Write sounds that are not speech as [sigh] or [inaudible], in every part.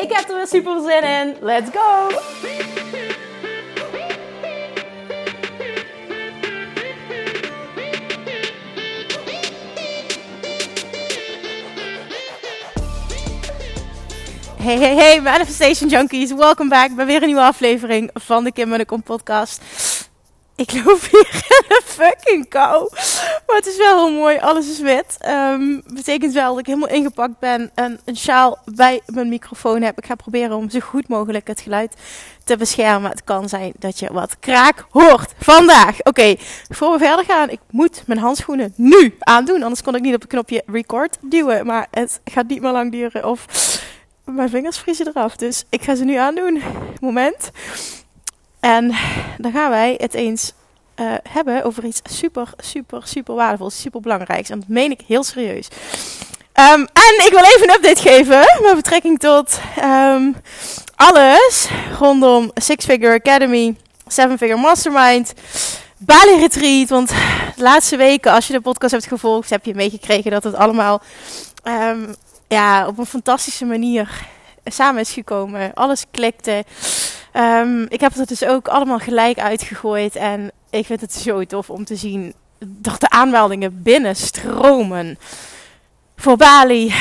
Ik heb er weer super zin in. Let's go! Hey, hey, hey, Manifestation Junkies. Welkom back bij weer een nieuwe aflevering van de Kim en de Kom podcast. [laughs] Ik loop hier fucking kou. Maar het is wel heel mooi. Alles is wit. Um, betekent wel dat ik helemaal ingepakt ben en een sjaal bij mijn microfoon heb. Ik ga proberen om zo goed mogelijk het geluid te beschermen. Het kan zijn dat je wat kraak hoort vandaag. Oké, okay, voor we verder gaan. Ik moet mijn handschoenen nu aandoen. Anders kon ik niet op het knopje record duwen. Maar het gaat niet meer lang duren. Of mijn vingers vriezen eraf. Dus ik ga ze nu aandoen. Moment. En dan gaan wij het eens uh, hebben over iets super, super, super waardevols, super belangrijks. En dat meen ik heel serieus. Um, en ik wil even een update geven met betrekking tot um, alles rondom Six Figure Academy, Seven Figure Mastermind, Bali Retreat. Want de laatste weken, als je de podcast hebt gevolgd, heb je meegekregen dat het allemaal um, ja, op een fantastische manier samen is gekomen. Alles klikte. Ik heb het dus ook allemaal gelijk uitgegooid. En ik vind het zo tof om te zien dat de aanmeldingen binnenstromen. Voor Bali,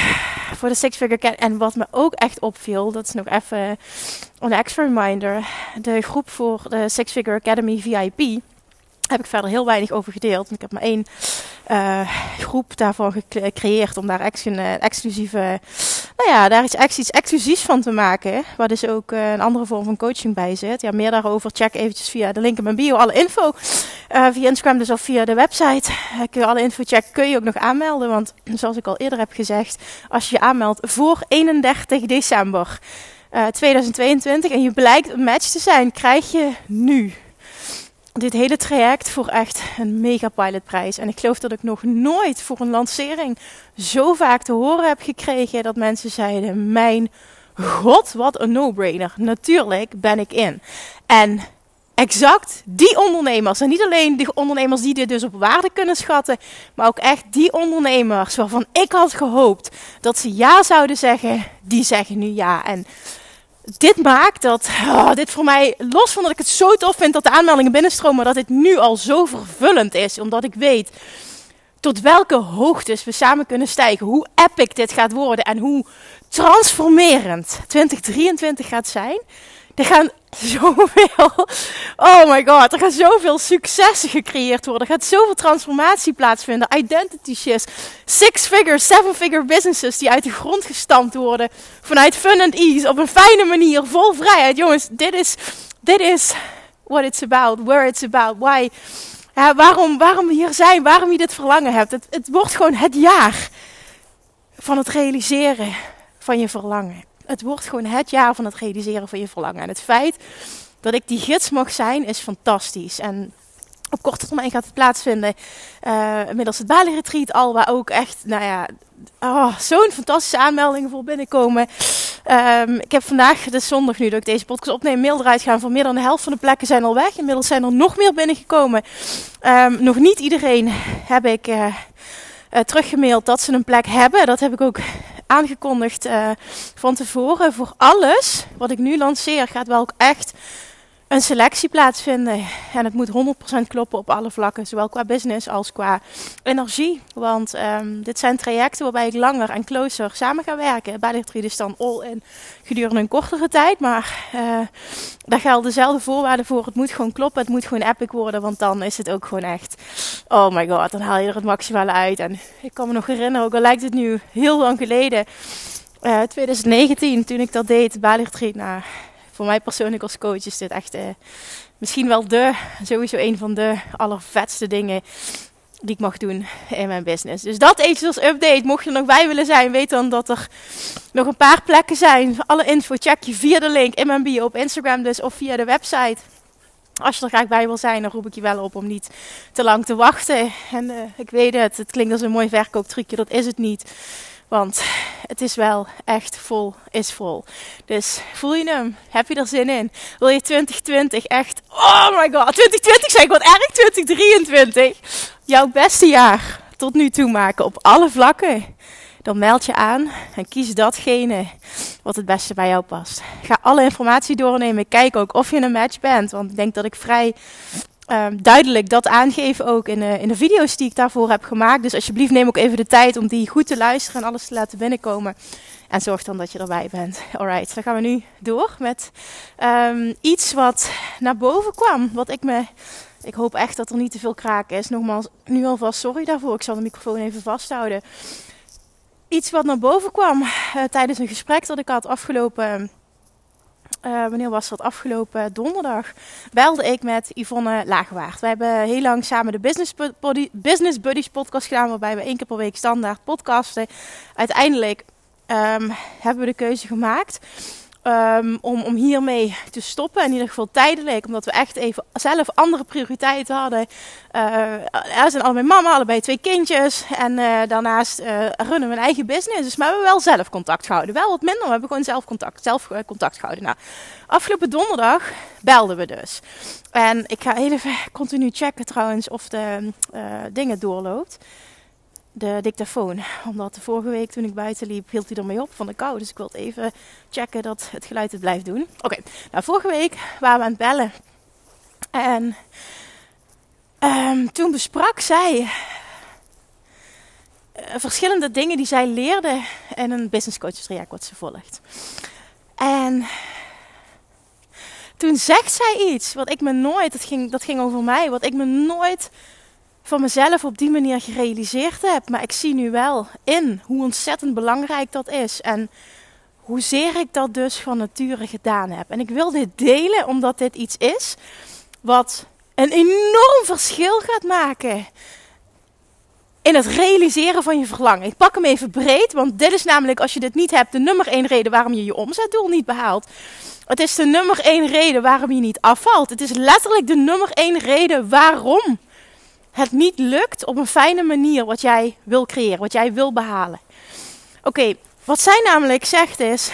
voor de Six Figure En wat me ook echt opviel, dat is nog even een extra reminder. De groep voor de Six Figure Academy VIP heb ik verder heel weinig over gedeeld. Ik heb maar één uh, groep daarvan gecreëerd om daar een uh, exclusieve, nou ja, daar iets, iets exclusiefs van te maken. Waar dus ook uh, een andere vorm van coaching bij zit. Ja, meer daarover check eventjes via de link in mijn bio. Alle info via Instagram dus of via de website. kun je alle info checken, kun je ook nog aanmelden. Want zoals ik al eerder heb gezegd, als je je aanmeldt voor 31 december 2022 en je blijkt een match te zijn, krijg je nu dit hele traject voor echt een mega pilotprijs. En ik geloof dat ik nog nooit voor een lancering zo vaak te horen heb gekregen dat mensen zeiden: Mijn god, wat een no-brainer. Natuurlijk ben ik in. En exact die ondernemers, en niet alleen die ondernemers die dit dus op waarde kunnen schatten, maar ook echt die ondernemers waarvan ik had gehoopt dat ze ja zouden zeggen, die zeggen nu ja. En dit maakt dat oh, dit voor mij, los van dat ik het zo tof vind dat de aanmeldingen binnenstromen, dat dit nu al zo vervullend is. Omdat ik weet tot welke hoogtes we samen kunnen stijgen. Hoe epic dit gaat worden en hoe transformerend 2023 gaat zijn. Er gaan zoveel, oh my god, er gaan zoveel successen gecreëerd worden. Er gaat zoveel transformatie plaatsvinden. Identity shifts, six figure, seven figure businesses die uit de grond gestampt worden. Vanuit fun and ease, op een fijne manier, vol vrijheid. Jongens, dit is, dit is what it's about, where it's about, why. Ja, waarom, waarom we hier zijn, waarom je dit verlangen hebt. Het, het wordt gewoon het jaar van het realiseren van je verlangen het wordt gewoon het jaar van het realiseren van je verlangen. En het feit dat ik die gids mag zijn, is fantastisch. En op korte termijn gaat het plaatsvinden. Inmiddels het Bali Retreat al, waar ook echt, nou ja, oh, zo'n fantastische aanmeldingen voor binnenkomen. Um, ik heb vandaag, de zondag nu dat ik deze podcast opneem, mail eruit gaan van meer dan de helft van de plekken zijn al weg. Inmiddels zijn er nog meer binnengekomen. Um, nog niet iedereen heb ik uh, uh, teruggemaild dat ze een plek hebben. Dat heb ik ook aangekondigd uh, van tevoren. Voor alles wat ik nu lanceer gaat wel ook echt een selectie plaatsvinden. En het moet 100% kloppen op alle vlakken, zowel qua business als qua energie. Want um, dit zijn trajecten waarbij ik langer en closer samen ga werken. De is dan all in gedurende een kortere tijd. Maar uh, daar gelden dezelfde voorwaarden voor. Het moet gewoon kloppen, het moet gewoon epic worden. Want dan is het ook gewoon echt, oh my god, dan haal je er het maximale uit. En ik kan me nog herinneren, ook al lijkt het nu heel lang geleden... Uh, 2019, toen ik dat deed, Retreat, nou, voor mij persoonlijk als coach is dit echt uh, misschien wel de, sowieso een van de allervetste dingen die ik mag doen in mijn business. Dus dat als update. Mocht je er nog bij willen zijn, weet dan dat er nog een paar plekken zijn. Alle info check je via de link in mijn bio op Instagram dus of via de website. Als je er graag bij wil zijn, dan roep ik je wel op om niet te lang te wachten. En uh, ik weet het, het klinkt als een mooi verkooptrucje, dat is het niet. Want het is wel echt vol, is vol. Dus voel je hem? Heb je er zin in? Wil je 2020 echt, oh my god, 2020 zeg ik wat erg, 2023. Jouw beste jaar tot nu toe maken op alle vlakken. Dan meld je aan en kies datgene wat het beste bij jou past. Ga alle informatie doornemen. Kijk ook of je een match bent. Want ik denk dat ik vrij Ehm, duidelijk dat aangeven ook in, in de video's die ik daarvoor heb gemaakt. Dus alsjeblieft neem ook even de tijd om die goed te luisteren en alles te laten binnenkomen. En zorg dan dat je erbij bent. [laughs] Alright, dan gaan we nu door met um, iets wat naar boven kwam. Wat ik me. Ik hoop echt dat er niet te veel kraak is. Nogmaals, nu alvast sorry daarvoor. Ik zal de microfoon even vasthouden. Iets wat naar boven kwam uh, tijdens een gesprek dat ik had afgelopen uh, wanneer was dat? Afgelopen donderdag belde ik met Yvonne Laagwaard. We hebben heel lang samen de Business, Business Buddies podcast gedaan, waarbij we één keer per week standaard podcasten. Uiteindelijk um, hebben we de keuze gemaakt Um, om, om hiermee te stoppen. In ieder geval tijdelijk. Omdat we echt even zelf andere prioriteiten hadden. Uh, er zijn allebei mama, allebei twee kindjes. En uh, daarnaast uh, runnen we een eigen business. Dus maar we hebben wel zelf contact gehouden. Wel wat minder, we hebben gewoon zelf contact, zelf contact gehouden. Nou, afgelopen donderdag belden we dus. En ik ga even continu checken trouwens of de dingen doorloopt de dictafoon. Omdat de vorige week toen ik buiten liep, hield hij ermee op van de kou. Dus ik wil even checken dat het geluid het blijft doen. Oké, nou vorige week waren we aan het bellen. En um, toen besprak zij uh, verschillende dingen die zij leerde in een business coaches traject wat ze volgt. En toen zegt zij iets wat ik me nooit, dat ging, dat ging over mij, wat ik me nooit van mezelf op die manier gerealiseerd heb. Maar ik zie nu wel in hoe ontzettend belangrijk dat is. En hoezeer ik dat dus van nature gedaan heb. En ik wil dit delen omdat dit iets is wat een enorm verschil gaat maken in het realiseren van je verlangen. Ik pak hem even breed, want dit is namelijk, als je dit niet hebt, de nummer één reden waarom je je omzetdoel niet behaalt. Het is de nummer één reden waarom je niet afvalt. Het is letterlijk de nummer één reden waarom het niet lukt op een fijne manier wat jij wil creëren, wat jij wil behalen. Oké, wat zij namelijk zegt is.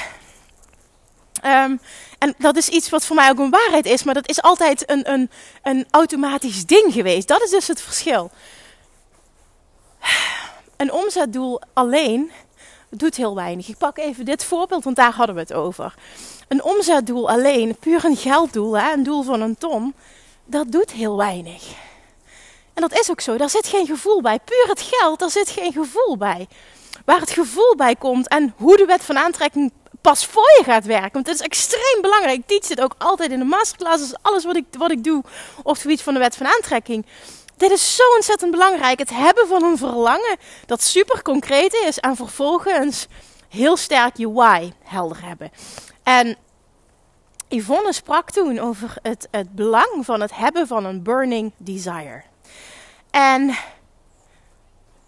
Um, en dat is iets wat voor mij ook een waarheid is, maar dat is altijd een, een, een automatisch ding geweest. Dat is dus het verschil. Een omzetdoel alleen doet heel weinig. Ik pak even dit voorbeeld, want daar hadden we het over. Een omzetdoel alleen, puur een gelddoel, hè, een doel van een ton, dat doet heel weinig. En dat is ook zo. Daar zit geen gevoel bij. Puur het geld, daar zit geen gevoel bij. Waar het gevoel bij komt en hoe de wet van aantrekking pas voor je gaat werken. Want het is extreem belangrijk. Ik teach dit ook altijd in de masterclasses. Alles wat ik, wat ik doe op het gebied van de wet van aantrekking. Dit is zo ontzettend belangrijk. Het hebben van een verlangen dat super concreet is. En vervolgens heel sterk je why helder hebben. En Yvonne sprak toen over het, het belang van het hebben van een burning desire. En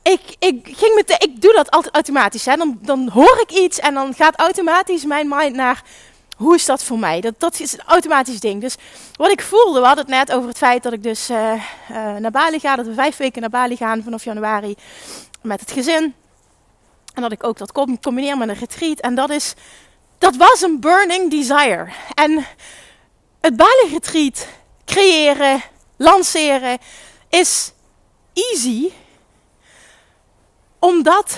ik, ik, ging meteen, ik doe dat altijd automatisch. Hè. Dan, dan hoor ik iets en dan gaat automatisch mijn mind naar hoe is dat voor mij? Dat, dat is een automatisch ding. Dus wat ik voelde, we hadden het net over het feit dat ik dus uh, uh, naar Bali ga. Dat we vijf weken naar Bali gaan vanaf januari met het gezin. En dat ik ook dat combineer met een retreat. En dat is, dat was een burning desire. En het Bali retreat creëren, lanceren is easy, omdat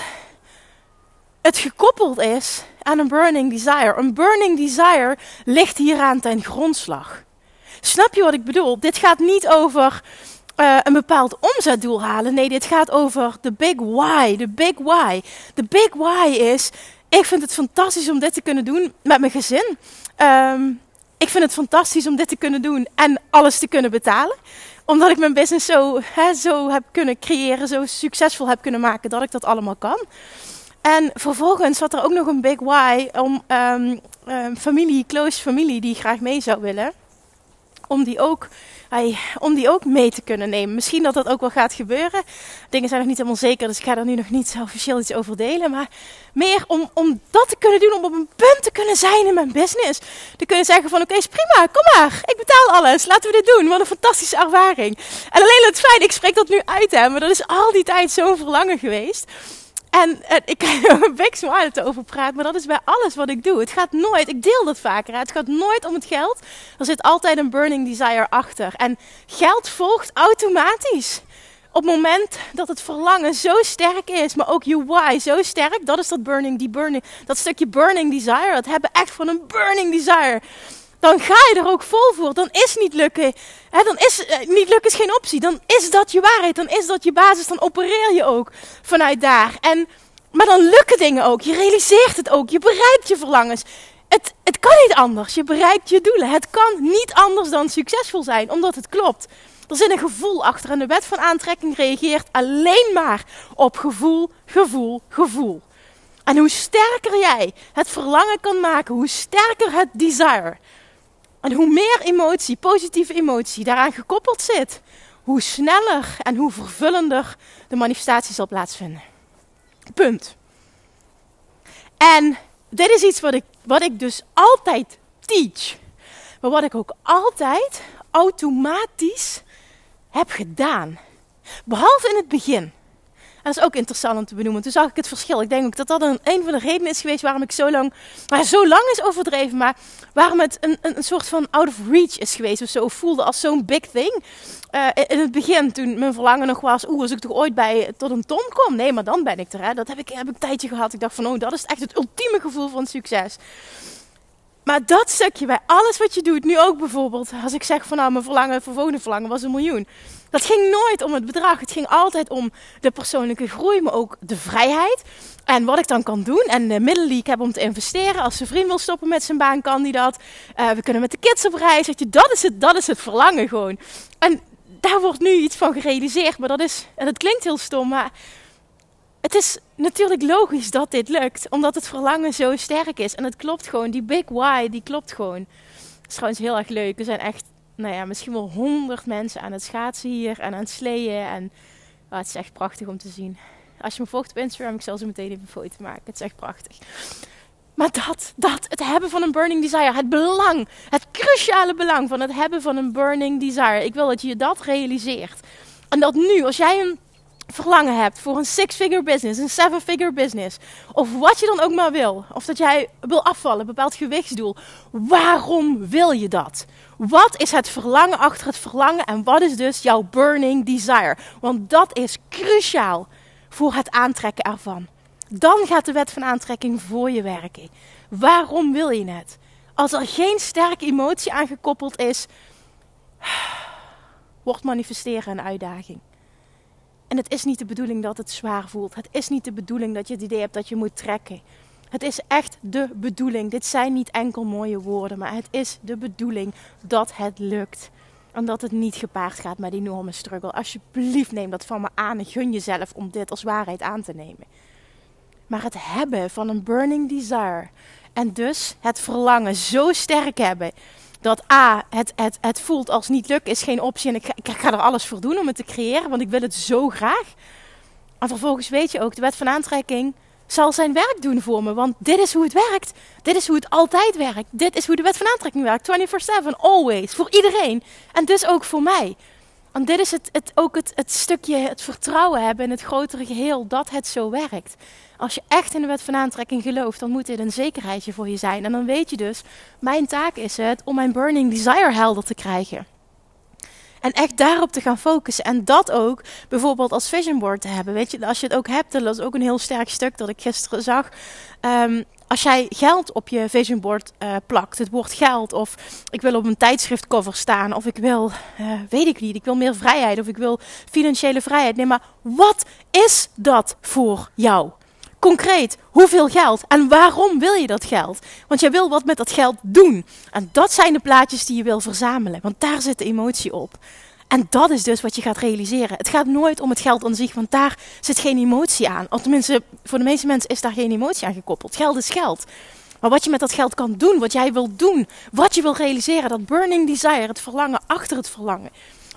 het gekoppeld is aan een burning desire. Een burning desire ligt hieraan ten grondslag. Snap je wat ik bedoel? Dit gaat niet over uh, een bepaald omzetdoel halen. Nee, dit gaat over de big why. De big why. De big why is: ik vind het fantastisch om dit te kunnen doen met mijn gezin. Um, ik vind het fantastisch om dit te kunnen doen en alles te kunnen betalen omdat ik mijn business zo, hè, zo heb kunnen creëren, zo succesvol heb kunnen maken dat ik dat allemaal kan. En vervolgens zat er ook nog een big why om um, familie, close familie die graag mee zou willen. Om die ook om die ook mee te kunnen nemen. Misschien dat dat ook wel gaat gebeuren. Dingen zijn nog niet helemaal zeker, dus ik ga er nu nog niet officieel iets over delen. Maar meer om, om dat te kunnen doen, om op een punt te kunnen zijn in mijn business. Te kunnen zeggen van oké, is prima, kom maar. Ik betaal alles, laten we dit doen. Wat een fantastische ervaring. En alleen het feit, ik spreek dat nu uit hè, maar dat is al die tijd zo'n verlangen geweest. En, en ik kan een big smile over praten, maar dat is bij alles wat ik doe. Het gaat nooit, ik deel dat vaker, het gaat nooit om het geld. Er zit altijd een burning desire achter. En geld volgt automatisch. Op het moment dat het verlangen zo sterk is, maar ook je why zo sterk, dat is dat burning, die burning, dat stukje burning desire. Het hebben echt van een burning desire dan ga je er ook vol voor. Dan is niet lukken, hè, dan is eh, niet lukken is geen optie. Dan is dat je waarheid, dan is dat je basis, dan opereer je ook vanuit daar. En, maar dan lukken dingen ook, je realiseert het ook, je bereikt je verlangens. Het, het kan niet anders, je bereikt je doelen. Het kan niet anders dan succesvol zijn, omdat het klopt. Er zit een gevoel achter en de wet van aantrekking reageert alleen maar op gevoel, gevoel, gevoel. En hoe sterker jij het verlangen kan maken, hoe sterker het desire, en hoe meer emotie, positieve emotie, daaraan gekoppeld zit, hoe sneller en hoe vervullender de manifestatie zal plaatsvinden. Punt. En dit is iets wat ik, wat ik dus altijd teach. Maar wat ik ook altijd automatisch heb gedaan. Behalve in het begin dat is ook interessant om te benoemen. Toen zag ik het verschil. Ik denk ook dat dat een, een van de redenen is geweest waarom ik zo lang, maar zo lang is overdreven, maar waarom het een, een, een soort van out of reach is geweest. Of zo voelde als zo'n big thing. Uh, in het begin, toen mijn verlangen nog was, oeh, als ik toch ooit bij tot een ton kom. Nee, maar dan ben ik er. Hè. Dat heb ik, heb ik een tijdje gehad. Ik dacht van, oh, dat is echt het ultieme gevoel van succes. Maar dat stukje bij alles wat je doet, nu ook bijvoorbeeld, als ik zeg van nou, mijn verlangen, vervolgende verlangen was een miljoen. Dat ging nooit om het bedrag. Het ging altijd om de persoonlijke groei, maar ook de vrijheid. En wat ik dan kan doen. En de middelen die ik heb om te investeren. Als ze vriend wil stoppen met zijn baan, kan die dat. Uh, we kunnen met de kids op reis. Je, dat, is het, dat is het verlangen gewoon. En daar wordt nu iets van gerealiseerd. Maar dat is, en het klinkt heel stom, maar het is natuurlijk logisch dat dit lukt. Omdat het verlangen zo sterk is. En het klopt gewoon. Die big why, die klopt gewoon. Dat is trouwens heel erg leuk. Er zijn echt nou ja, misschien wel honderd mensen aan het schaatsen hier en aan het sleeën. En oh, het is echt prachtig om te zien. Als je me volgt op Instagram, ik zal zo meteen even een foto maken. Het is echt prachtig. Maar dat, dat, het hebben van een burning desire, het belang, het cruciale belang van het hebben van een burning desire. Ik wil dat je dat realiseert. En dat nu, als jij een verlangen hebt voor een six-figure business, een seven-figure business, of wat je dan ook maar wil, of dat jij wil afvallen, bepaald gewichtsdoel, waarom wil je dat? Wat is het verlangen achter het verlangen en wat is dus jouw burning desire? Want dat is cruciaal voor het aantrekken ervan. Dan gaat de wet van aantrekking voor je werken. Waarom wil je het? Als er geen sterke emotie aangekoppeld is, [sighs] wordt manifesteren een uitdaging. En het is niet de bedoeling dat het zwaar voelt. Het is niet de bedoeling dat je het idee hebt dat je moet trekken. Het is echt de bedoeling. Dit zijn niet enkel mooie woorden, maar het is de bedoeling dat het lukt. En dat het niet gepaard gaat met enorme struggle. Alsjeblieft neem dat van me aan en gun jezelf om dit als waarheid aan te nemen. Maar het hebben van een burning desire en dus het verlangen zo sterk hebben dat A, het, het, het voelt als niet lukken is geen optie en ik ga, ik ga er alles voor doen om het te creëren, want ik wil het zo graag. En vervolgens weet je ook, de wet van aantrekking zal zijn werk doen voor me. Want dit is hoe het werkt. Dit is hoe het altijd werkt. Dit is hoe de wet van aantrekking werkt. 24-7, always. Voor iedereen. En dus ook voor mij. Want dit is het, het, ook het, het stukje, het vertrouwen hebben in het grotere geheel dat het zo werkt. Als je echt in de wet van aantrekking gelooft, dan moet dit een zekerheidje voor je zijn. En dan weet je dus, mijn taak is het om mijn burning desire helder te krijgen. En echt daarop te gaan focussen. En dat ook bijvoorbeeld als vision board te hebben. Weet je, als je het ook hebt, dat is ook een heel sterk stuk dat ik gisteren zag. Um, als jij geld op je vision board uh, plakt, het woord geld, of ik wil op een tijdschriftcover staan, of ik wil, uh, weet ik niet, ik wil meer vrijheid, of ik wil financiële vrijheid. Nee, maar wat is dat voor jou? Concreet, hoeveel geld en waarom wil je dat geld? Want jij wil wat met dat geld doen. En dat zijn de plaatjes die je wil verzamelen, want daar zit de emotie op. En dat is dus wat je gaat realiseren. Het gaat nooit om het geld aan zich, want daar zit geen emotie aan. Of tenminste, voor de meeste mensen is daar geen emotie aan gekoppeld. Geld is geld. Maar wat je met dat geld kan doen, wat jij wil doen, wat je wil realiseren, dat burning desire, het verlangen achter het verlangen.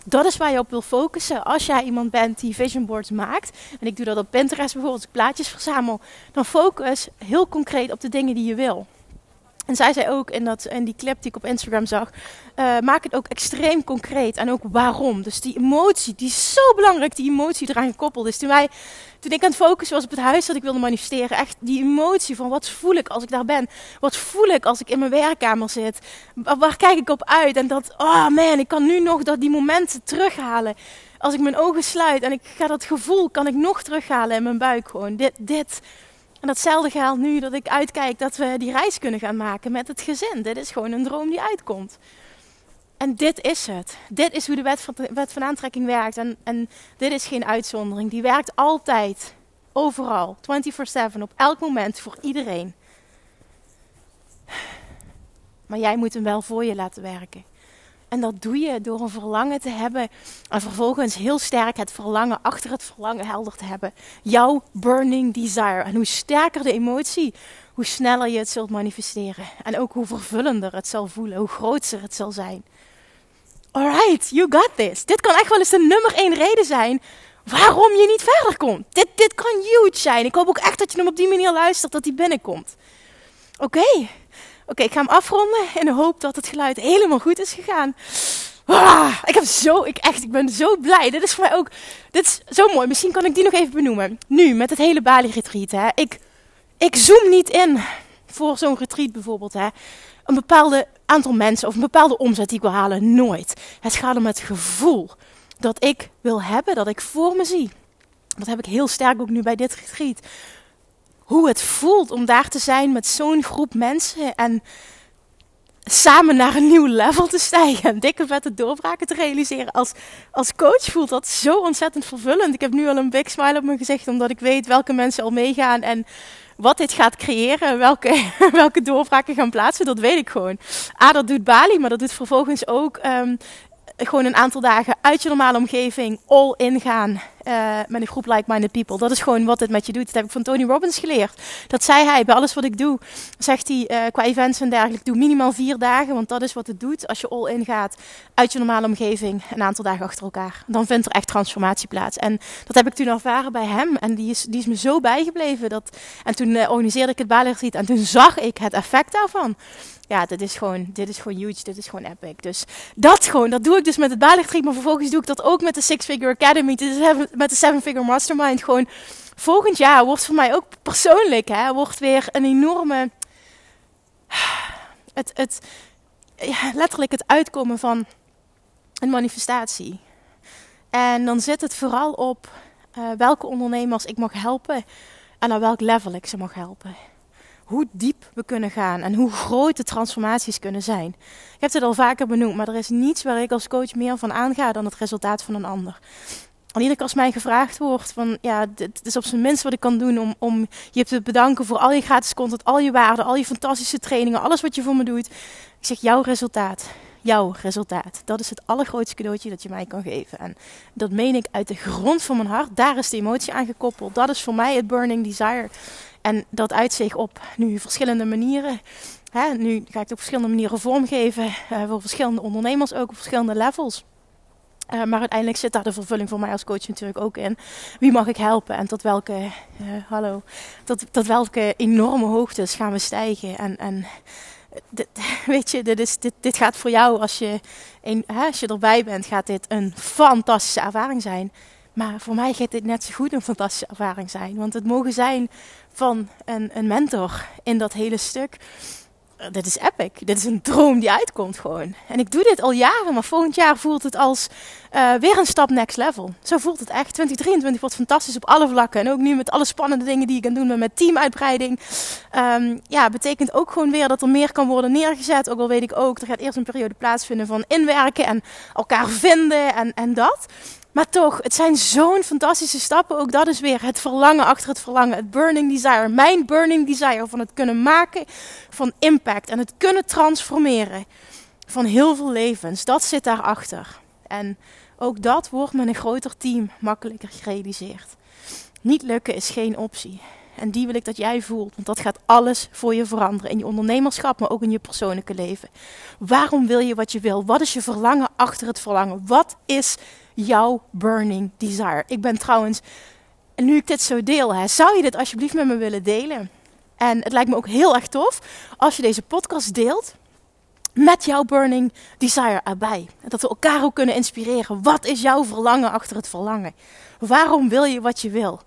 Dat is waar je op wil focussen. Als jij iemand bent die vision boards maakt, en ik doe dat op Pinterest bijvoorbeeld, ik plaatjes verzamel, dan focus heel concreet op de dingen die je wil. En zij zei ook in, dat, in die clip die ik op Instagram zag, uh, maak het ook extreem concreet en ook waarom. Dus die emotie, die is zo belangrijk, die emotie eraan gekoppeld is. Toen, wij, toen ik aan het focussen was op het huis dat ik wilde manifesteren, echt die emotie van wat voel ik als ik daar ben? Wat voel ik als ik in mijn werkkamer zit? Waar kijk ik op uit? En dat, oh man, ik kan nu nog dat die momenten terughalen. Als ik mijn ogen sluit en ik ga dat gevoel, kan ik nog terughalen in mijn buik gewoon. Dit, dit en datzelfde geldt nu dat ik uitkijk dat we die reis kunnen gaan maken met het gezin. Dit is gewoon een droom die uitkomt. En dit is het. Dit is hoe de wet van, wet van aantrekking werkt. En, en dit is geen uitzondering. Die werkt altijd, overal, 24/7, op elk moment, voor iedereen. Maar jij moet hem wel voor je laten werken. En dat doe je door een verlangen te hebben. En vervolgens heel sterk het verlangen achter het verlangen helder te hebben. Jouw burning desire. En hoe sterker de emotie, hoe sneller je het zult manifesteren. En ook hoe vervullender het zal voelen. Hoe groter het zal zijn. Alright, you got this. Dit kan echt wel eens de nummer één reden zijn waarom je niet verder komt. Dit, dit kan huge zijn. Ik hoop ook echt dat je hem op die manier luistert, dat hij binnenkomt. Oké, Oké, ik ga hem afronden in de hoop dat het geluid helemaal goed is gegaan. Ah, ik, heb zo, ik, echt, ik ben zo blij. Dit is voor mij ook dit is zo mooi. Misschien kan ik die nog even benoemen. Nu, met het hele Bali-retreat. Hè. Ik, ik zoom niet in voor zo'n retreat bijvoorbeeld. Hè. Een bepaalde aantal mensen of een bepaalde omzet die ik wil halen. Nooit. Het gaat om het gevoel dat ik wil hebben, dat ik voor me zie. Dat heb ik heel sterk ook nu bij dit retreat hoe het voelt om daar te zijn met zo'n groep mensen en samen naar een nieuw level te stijgen en dikke vette doorbraken te realiseren. Als, als coach voelt dat zo ontzettend vervullend. Ik heb nu al een big smile op mijn gezicht omdat ik weet welke mensen al meegaan en wat dit gaat creëren, welke, [laughs] welke doorbraken gaan plaatsen, dat weet ik gewoon. A, dat doet Bali, maar dat doet vervolgens ook um, gewoon een aantal dagen uit je normale omgeving all in gaan uh, met een groep like-minded people. Dat is gewoon wat het met je doet. Dat heb ik van Tony Robbins geleerd. Dat zei hij bij alles wat ik doe. Zegt hij uh, qua events en dergelijke, doe minimaal vier dagen. Want dat is wat het doet als je all in gaat uit je normale omgeving een aantal dagen achter elkaar. Dan vindt er echt transformatie plaats. En dat heb ik toen ervaren bij hem. En die is, die is me zo bijgebleven. Dat, en toen uh, organiseerde ik het Bali En toen zag ik het effect daarvan ja, dit is gewoon, dit is gewoon huge, dit is gewoon epic. Dus dat gewoon, dat doe ik dus met het Bali maar vervolgens doe ik dat ook met de Six Figure Academy, dus met de Seven Figure Mastermind. Gewoon volgend jaar wordt voor mij ook persoonlijk, hè, wordt weer een enorme, het, het, ja, letterlijk het uitkomen van een manifestatie. En dan zit het vooral op uh, welke ondernemers ik mag helpen en naar welk level ik ze mag helpen hoe diep we kunnen gaan en hoe groot de transformaties kunnen zijn. Ik heb het al vaker benoemd, maar er is niets waar ik als coach meer van aanga dan het resultaat van een ander. En iedere als mij gevraagd wordt van, ja, dit is op zijn minst wat ik kan doen om, om je te bedanken voor al je gratis content, al je waarden, al je fantastische trainingen, alles wat je voor me doet. Ik zeg, jouw resultaat, jouw resultaat. Dat is het allergrootste cadeautje dat je mij kan geven. En dat meen ik uit de grond van mijn hart. Daar is de emotie aan gekoppeld. Dat is voor mij het burning desire. En dat uitzicht op nu verschillende manieren. Hè, nu ga ik het op verschillende manieren vormgeven. Uh, voor verschillende ondernemers ook op verschillende levels. Uh, maar uiteindelijk zit daar de vervulling voor mij als coach natuurlijk ook in. Wie mag ik helpen en tot welke, uh, hallo, tot, tot welke enorme hoogtes gaan we stijgen? En, en dit, [laughs] weet je, dit, is, dit, dit gaat voor jou als je, als je erbij bent, gaat dit een fantastische ervaring zijn. Maar voor mij gaat dit net zo goed een fantastische ervaring zijn. Want het mogen zijn van een, een mentor in dat hele stuk. Dit is epic. Dit is een droom die uitkomt gewoon. En ik doe dit al jaren, maar volgend jaar voelt het als uh, weer een stap next level. Zo voelt het echt. 2023 wordt fantastisch op alle vlakken. En ook nu met alle spannende dingen die ik kan doen met teamuitbreiding. Um, ja, betekent ook gewoon weer dat er meer kan worden neergezet. Ook al weet ik ook, er gaat eerst een periode plaatsvinden van inwerken en elkaar vinden en, en dat. Maar toch, het zijn zo'n fantastische stappen. Ook dat is weer het verlangen achter het verlangen. Het burning desire. Mijn burning desire van het kunnen maken van impact. En het kunnen transformeren van heel veel levens. Dat zit daarachter. En ook dat wordt met een groter team makkelijker gerealiseerd. Niet lukken is geen optie. En die wil ik dat jij voelt, want dat gaat alles voor je veranderen. In je ondernemerschap, maar ook in je persoonlijke leven. Waarom wil je wat je wil? Wat is je verlangen achter het verlangen? Wat is jouw burning desire? Ik ben trouwens, en nu ik dit zo deel, hè, zou je dit alsjeblieft met me willen delen? En het lijkt me ook heel erg tof als je deze podcast deelt met jouw burning desire erbij. Dat we elkaar ook kunnen inspireren. Wat is jouw verlangen achter het verlangen? Waarom wil je wat je wil?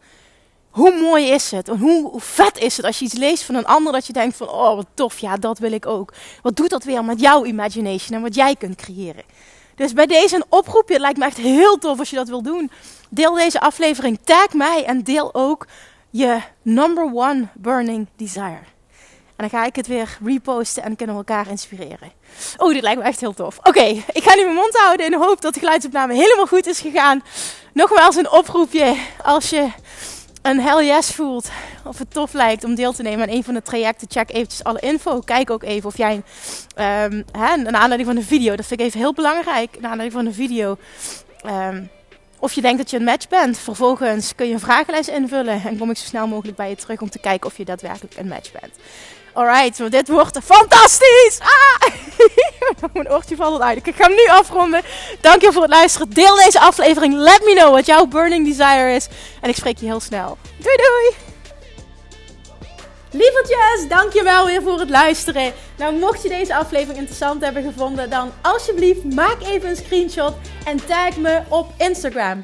Hoe mooi is het? En hoe vet is het als je iets leest van een ander dat je denkt van, oh wat tof, ja dat wil ik ook. Wat doet dat weer met jouw imagination en wat jij kunt creëren? Dus bij deze een oproepje, het lijkt me echt heel tof als je dat wil doen. Deel deze aflevering, tag mij en deel ook je number one burning desire. En dan ga ik het weer reposten en kunnen we elkaar inspireren. Oh, dit lijkt me echt heel tof. Oké, ik ga nu mijn mond houden in de hoop dat de geluidsopname helemaal goed is gegaan. Nogmaals een oproepje als je een hell yes voelt of het tof lijkt om deel te nemen aan een van de trajecten, check eventjes alle info. Kijk ook even of jij, um, hè, naar aanleiding van de video, dat vind ik even heel belangrijk, naar aanleiding van de video, um, of je denkt dat je een match bent. Vervolgens kun je een vragenlijst invullen en kom ik zo snel mogelijk bij je terug om te kijken of je daadwerkelijk een match bent. Alright, want dit wordt fantastisch! Ah! [laughs] Mijn oortje valt uit. Ik ga hem nu afronden. Dank je voor het luisteren. Deel deze aflevering. Let me know wat jouw burning desire is. En ik spreek je heel snel. Doei doei! Lievertjes, dankjewel weer voor het luisteren. Nou, mocht je deze aflevering interessant hebben gevonden, dan alsjeblieft maak even een screenshot en tag me op Instagram.